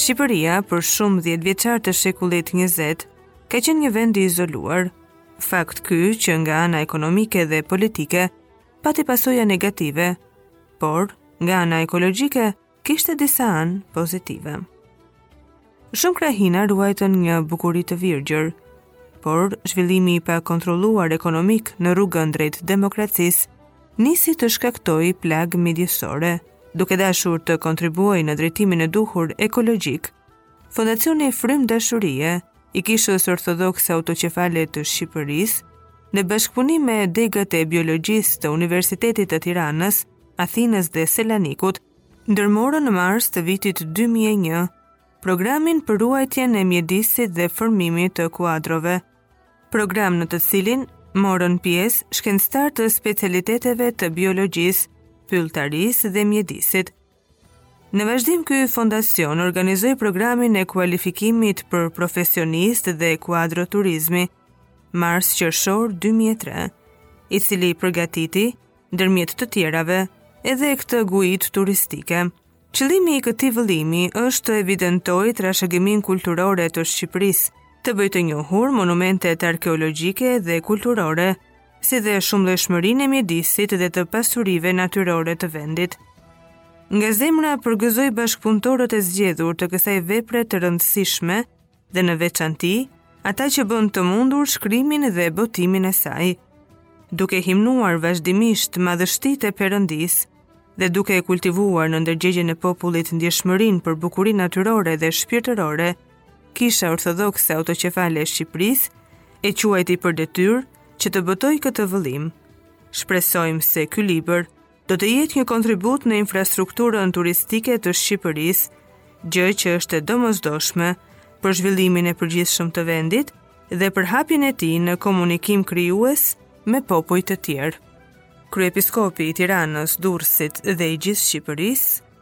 Shqipëria për shumë dhjetëvjeçarë të shekullit 20 ka qenë një vend i izoluar. Fakt ky që nga ana ekonomike dhe politike pati pasoja negative, por nga ana ekologjike kishte disa anë pozitive. Shumë krahina ruajtën një bukuri të virgjër, por zhvillimi i pakontrolluar ekonomik në rrugën drejt demokracisë nisi të shkaktojë plagë mjedisore, duke dashur të kontribuojë në drejtimin e duhur ekologjik. Fondacioni Frymë Dashurie i Kishës Ortodokse Autoqefale të Shqipërisë, në bashkëpunim me degët e biologjisë të Universitetit të Tiranës, Athinës dhe Selanikut, ndërmorën në mars të vitit 2001 programin për ruajtjen e mjedisit dhe formimit të kuadrove, program në të cilin morën pjesë shkencëtarë të specialiteteve të biologjisë, pylltarisë dhe mjedisit. Në vazhdim ky fondacion organizoi programin e kualifikimit për profesionistë dhe kuadro turizmi, mars qershor 2003, i cili përgatiti ndërmjet të tjerave edhe këtë guidë turistike. Qëllimi i këtij vëllimi është të evidentojë trashëgiminë kulturore të Shqipërisë, të bëjë të njohur monumentet arkeologjike dhe kulturore, si dhe shumëllojshmërinë e mjedisit dhe të pasurive natyrore të vendit. Nga zemra përgëzoj bashkëpunëtorët e zgjedhur të kësaj vepre të rëndësishme dhe në veçanti ata që bënë të mundur shkrimin dhe botimin e saj. Duke himnuar vazhdimisht madhështitë e Perëndisë dhe duke e kultivuar në ndërgjegjen e popullit ndjeshmërinë për bukurinë natyrore dhe shpirtërore, Kisha Ortodokse Autoqefale e Shqipërisë e quajti për detyrë që të botojë këtë vëllim. Shpresojmë se ky libër do të jetë një kontribut në infrastrukturën turistike të Shqipërisë, gjë që është e domosdoshme për zhvillimin e përgjithshëm të vendit dhe për hapjen e tij në komunikim krijues me popuj të tjerë. Kryepiskopi i Tiranës, Durrësit dhe i gjithë Shqipërisë,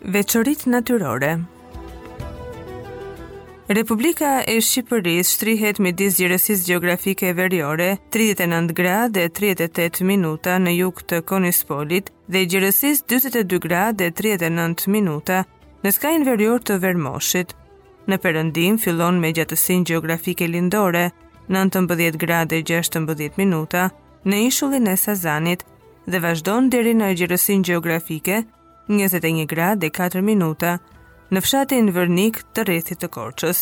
Veçoritë natyrore Republika e Shqipërisë shtrihet midis gjerësisë gjeografike veriore, 39 gradë e 38 minuta në jug të Konispolit dhe gjerësisë 42 gradë e 39 minuta në skajin verior të Vermoshit. Në perëndim fillon me gjatësinë gjeografike lindore, 19 gradë e 16 minuta në ishullin e Sazanit dhe vazhdon deri në gjerësinë gjeografike 21 gradë e 4 minuta në fshatin Vërnik të rrethit të Korçës.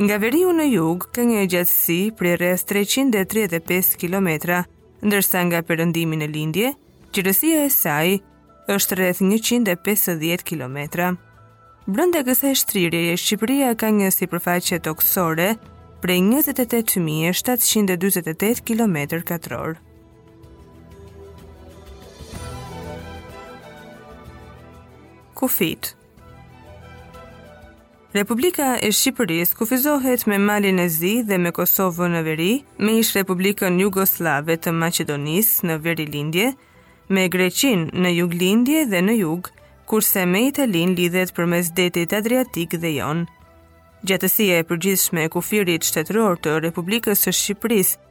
Nga veriu në jug ka një gjatësi prej rreth 335 kilometra, ndërsa nga perëndimi në lindje, gjerësia e saj është rreth 150 kilometra. Brenda kësaj shtrirjeje Shqipëria ka një sipërfaqe tokësore prej 28.748 km katror. Kufijtë. Republika e Shqipërisë kufizohet me Malin e Zi dhe me Kosovën në veri, me ish Republikën Jugosllave të Maqedonisë në verilindje, me Greqinë në juglindje dhe në jug, kurse me Italinë lidhet përmes detit Adriatik dhe Jon. Gjatësia e përgjithshme e kufirit shtetëror të Republikës së Shqipërisë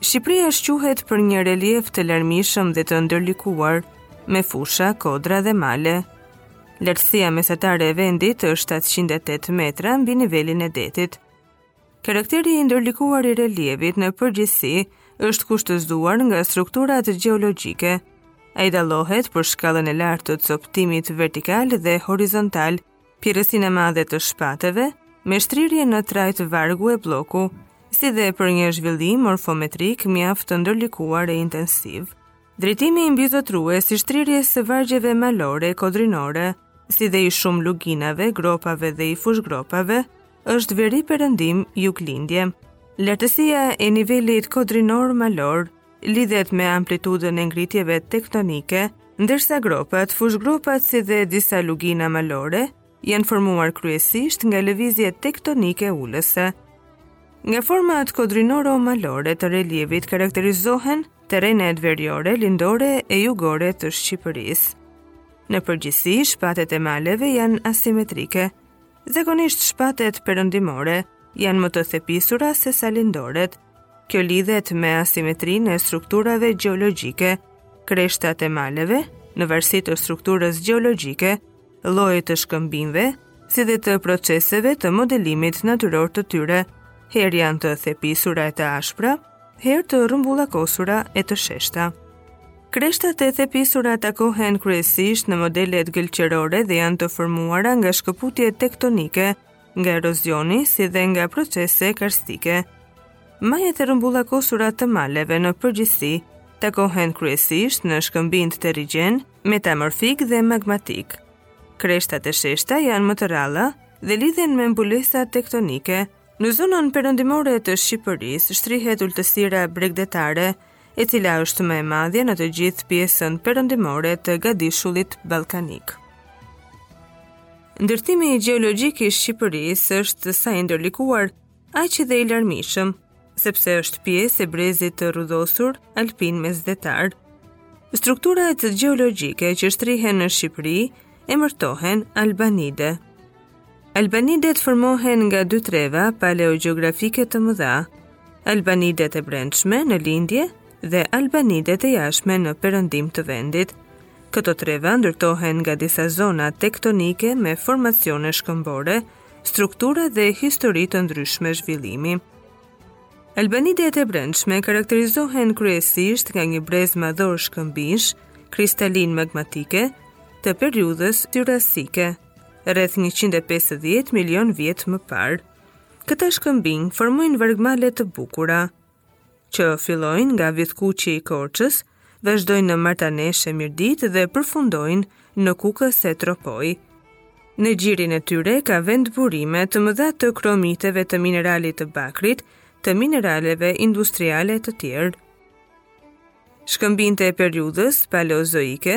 Shqipëria shquhet për një relief të larmishëm dhe të ndërlikuar, me fusha, kodra dhe male. Lartësia mesatare e vendit është 708 metra mbi nivelin e detit. Karakteri i ndërlikuar i relievit në përgjithësi është kushtëzuar nga strukturat gjeologjike. Ai dallohet për shkallën e lartë të coptimit vertikal dhe horizontal, pjerrësinë e madhe të shpateve, me shtrirje në trajtë vargu e blloku, si dhe për një zhvillim morfometrik mjaft të ndërlikuar e intensiv. Drejtimi mbizotërues i shtrirjes së vargjeve malore e kodrinore, si dhe i shumë luginave, gropave dhe i fushëgropave, është veriperëndim-juglindje. Lartësia e nivelit kodrinor malor lidhet me amplitudën e ngritjeve tektonike, ndërsa gropat, fushëgropat si dhe disa lugina malore janë formuar kryesisht nga lëvizje tektonike ulëse. Nga format kodrinoro-malore të relievit karakterizohen terrenet veriore, lindore e jugore të Shqipërisë. Në përgjithësi, shpatet e maleve janë asimetrike. Zakonisht shpatet perëndimore janë më të thepisura sesa lindoret, Kjo lidhet me asimetrinë e strukturave gjeologjike. Kreshtat e maleve, në varësi të strukturës gjeologjike, llojit të shkëmbinjve, si dhe të proceseve të modelimit natyror të tyre, herë janë të thepisura e të ashpra, herë të rrumbullakosura e të sheshta. Kreshtat e thepisura takohen kryesisht në modelet gëlqerore dhe janë të formuara nga shkëputje tektonike, nga erozioni si dhe nga procese karstike. Majat e rrumbullakosura të maleve në përgjithësi takohen kryesisht në shkëmbinjtë terrigjenë, metamorfikë dhe magmatikë. Kreshtat e sheshta janë më të rralla dhe lidhen me mbulesa tektonike. Në zonën perëndimore të Shqipërisë shtrihet ultësira bregdetare e cila është më e madhja në të gjithë pjesën perëndimore të gadishullit ballkanik. Ndërtimi gjeologjik i Shqipërisë është sa i ndërlikuar, aq edhe i larmishëm, sepse është pjesë e brezit të rrudhosur alpin mesdhetar. Strukturat gjeologjike që shtrihen në Shqipëri emërtohen albanide. Albanidet formohen nga dy treva paleogjeografike të mëdha, Albanidet e brendshme në lindje dhe Albanidet e jashtme në perëndim të vendit. Këto treva ndërtohen nga disa zona tektonike me formacione shkëmbore, struktura dhe histori të ndryshme zhvillimi. Albanidet e brendshme karakterizohen kryesisht nga një brez madhor shkëmbinjsh kristalinë magmatikë të periudhës Jurasike. rreth 150 milion vjet më parë. Këta shkëmbinj formojnë vargmale të bukura, që fillojnë nga Vithkuqi i Korçës, vazhdojnë në Martanesh e Mirditë dhe përfundojnë në Kukës e Tropojë. Në gjirin e tyre ka vendburime të mëdha të kromiteve të mineralit të bakrit, të mineraleve industriale të tjerë. Shkëmbinjtë e e periudhës paleozoike,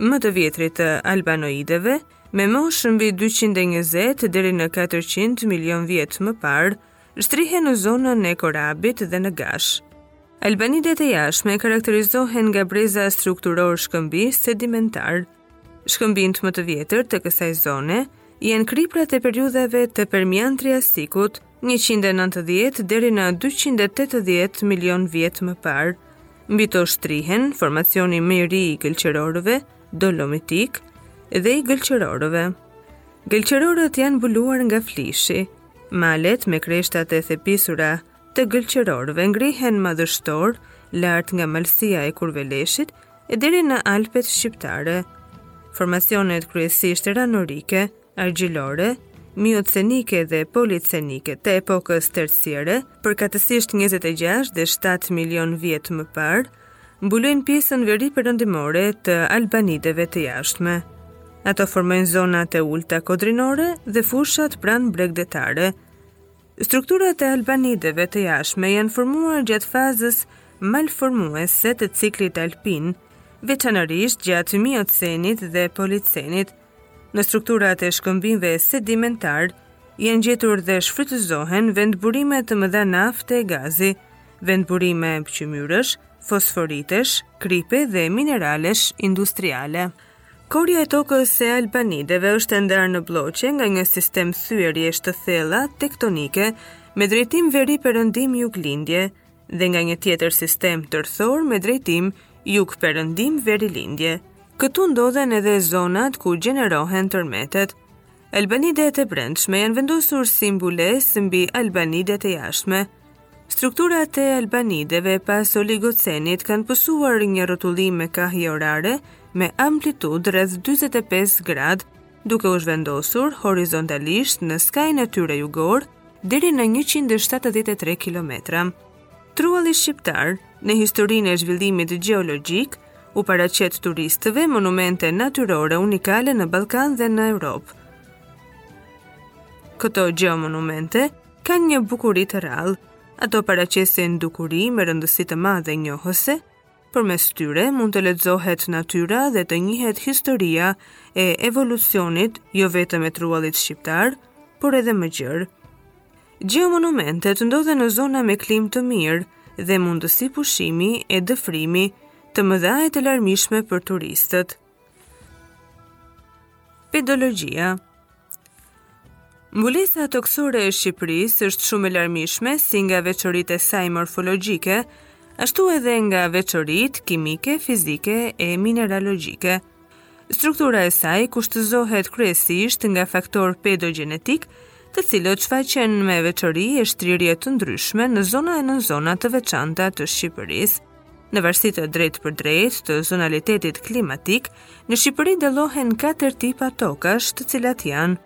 më të vjetrit të Albanideve, me moshë mbi 220 deri në 400 milion vjet më parë, shtrihen në zonën e Korabit dhe në Gash. Albanidet e jashtme karakterizohen nga breza strukturorë shkëmbinjsh sedimentarë. Shkëmbinjtë më të vjetër të kësaj zone janë kriprat e periudhave të Permian Triasikut, 190 deri në 280 milion vjet më parë, Mbi to shtrihen formacioni më i ri i gëlqerorëve dolomitikë dhe i gëlqerorëve. Gëlqerorët janë mbuluar nga flishi. Malet me kreshtat e thepisura të gëlqerorëve ngrihen madhështorë lart nga malësia e Kurveleshit e deri në Alpet shqiptare. Formacionet kryesisht ranorike, argjilore, miocenike dhe pliocenike të epokës terciere, përkatësisht 26 dhe 7 milion vjet më parë, mbulojnë pjesën veriperëndimore të Albanideve të jashtme. Ato formojnë zonat e ulta kodrinore dhe fushat pranëbregdetare. Strukturat e Albanideve të jashtme janë formuar gjatë fazës malformuese të ciklit alpin, veçanërisht gjatë miocenit dhe pliocenit, Në strukturat e shkëmbinjve sedimentarë janë gjetur dhe shfrytëzohen vendburime të mëdha nafte e gazi, vendburime qymyresh, fosforitesh, kripe dhe mineralesh industriale. Korja e tokës e Albanideve është e ndarë në blloqe nga një sistem thyerjesh të thella tektonike me drejtim veriperëndim-juglindje, dhe nga një tjetër sistem tërthor me drejtim jug-perëndim verilindje. Këtu ndodhen edhe zonat ku gjenerohen tërmetet. Albanidet e brendshme janë vendosur si mbulesë mbi albanidet e jashtme. Strukturat e albanideve pas oligocenit kanë pësuar një rrotullim me kahje orare me amplitudë rreth 25 gradë duke u zhvendosur horizontalisht në skajin e tyre jugor deri në 173 kilometra. Trualli shqiptar në historinë e zhvillimit gjeologjik u paraqet turistëve monumente natyrore unikale në Ballkan dhe në Europë. Këto gjeomonumente kanë një bukuri të rrallë. Ato paraqesin dukuri me rëndësi të madhe njohëse, Përmes tyre mund të lexohet natyra dhe të njihet historia e evolucionit jo vetëm e truallit shqiptar, por edhe më gjerë. Gjeomonumentet ndodhen në zona me klimë të mirë dhe mundësi pushimi e dëfrimi të mëdha e të larmishme për turistët. Pedologjia Mbulesa tokësore e Shqipërisë është shumë e larmishme si nga veçoritë e saj morfologjike, ashtu edhe nga veçoritë kimike, fizike e mineralogjike. Struktura e saj kushtëzohet kryesisht nga faktorë pedogjenetikë, të cilët shfaqen me veçori e shtrirje të ndryshme në zona e nënzona të veçanta të Shqipërisë. Në varësi të drejtpërdrejtë të zonalitetit klimatik, në Shqipëri dallohen katër tipa tokash të cilat janë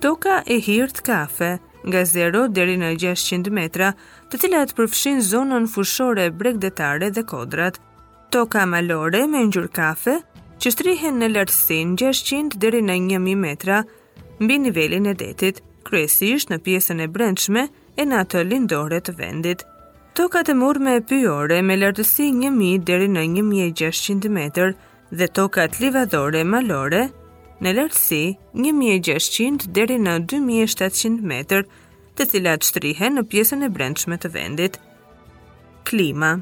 Toka e hirtë kafe, nga 0 deri në 600 metra, të cilat përfshijnë zonën fushore bregdetare dhe kodrat. Toka malore me ngjyrë kafe, që shtrihen në lartësinë 600 deri në 1000 metra, mbi nivelin e detit, kryesisht në pjesën e brendshme e në atë lindore të vendit. Tokat e murme e pyjore me lartësi 1000 deri në 1600 metër dhe tokat livadhore malore në lartësi 1600 deri në 2700 metër, të cilat shtrihen në pjesën e brendshme të vendit. Klima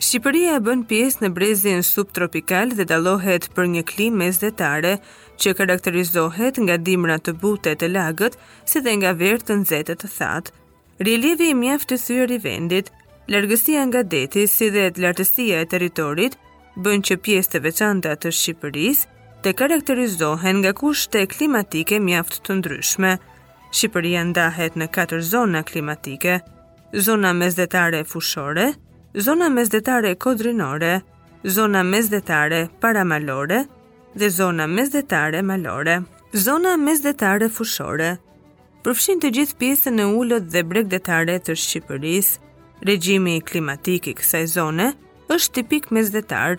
Shqipëria bën pjesë në brezin subtropikal dhe dallohet për një klimë mesdhetare, që karakterizohet nga dimra të butë e të lagët, si dhe nga verë të nxehtë e të thatë. Relievi mjaft i thyer i vendit, largësia nga deti si dhe lartësia e territorit bën që pjesë të veçanta të Shqipërisë të karakterizohen nga kushte klimatike mjaft të ndryshme. Shqipëria ndahet në katër zona klimatike. zona mesdhetare fushore, zona mesdhetare kodrinore, zona mesdhetare paramalore dhe zona mesdhetare malore. Zona mesdhetare fushore përfshin të gjithë pjesën e ulët dhe bregdetare të Shqipërisë. Regjimi klimatik i kësaj zone është tipik mesdhetar.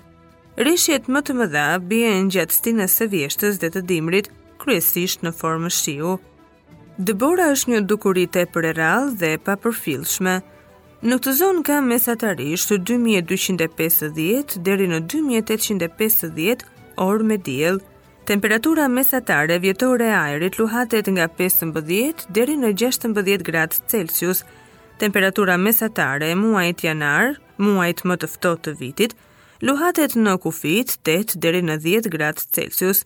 Reshjet më të mëdha bien gjatë stinës së vjeshtës dhe të dimrit, kryesisht në formë shiu. Dëbora është një dukuri tepër e rrallë dhe e papërfillshme. Në këtë zonë ka mesatarisht 2250 deri në 2850 orë me diell. Temperatura mesatare vjetore e ajrit luhatet nga 15 deri në 16 gradë Celsius. Temperatura mesatare e muajit janar, muajit më të ftohtë të vitit, luhatet në kufijtë 8 deri në 10 gradë Celsius.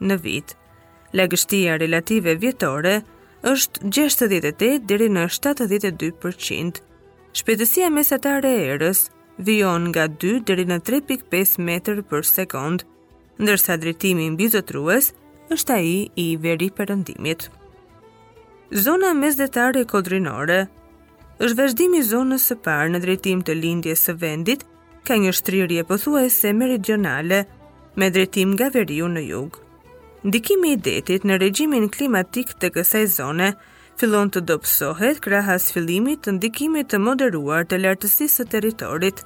në vit. Lagështia relative vjetore është 68 deri në 72%. Shpejtësia mesatare e erës vijon nga 2 deri në 3.5 metër për sekond, ndërsa drejtimi mbizotërues është ai i veriperëndimit. Zona mesdhetare kodrinore është vazhdimi i zonës së parë në drejtim të lindjes së vendit ka një shtrirje pothuajse meridionale me drejtim nga veriu në jug. Ndikimi i detit në regjimin klimatik të kësaj zone fillon të dobësohet krahas fillimit të ndikimit të moderuar të lartësisë së territorit.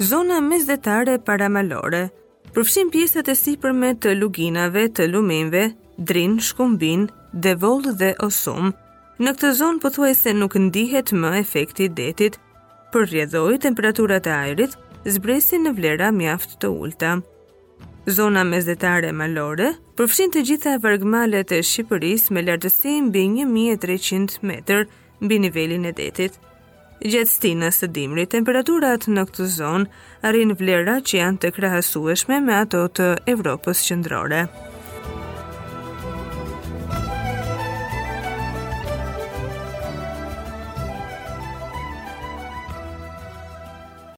Zona mesdhetare paramalore Përfshin pjesët e sipërme të luginave të lumenjve, Drin, Shkumbin, Devoll dhe Osum. Në këtë zonë pothuajse nuk ndihet më efekti i detit. Për rrjedhojë, temperaturat e ajrit zbresin në vlera mjaft të ulta. Zona mesdhetare malore përfshin të gjitha vargmalet e Shqipërisë me lartësi mbi 1300 metër, mbi nivelin e detit. Gjatë stinës së dimrit, temperaturat në këtë zonë arrijnë vlera që janë të krahasueshme me ato të Evropës qendrore.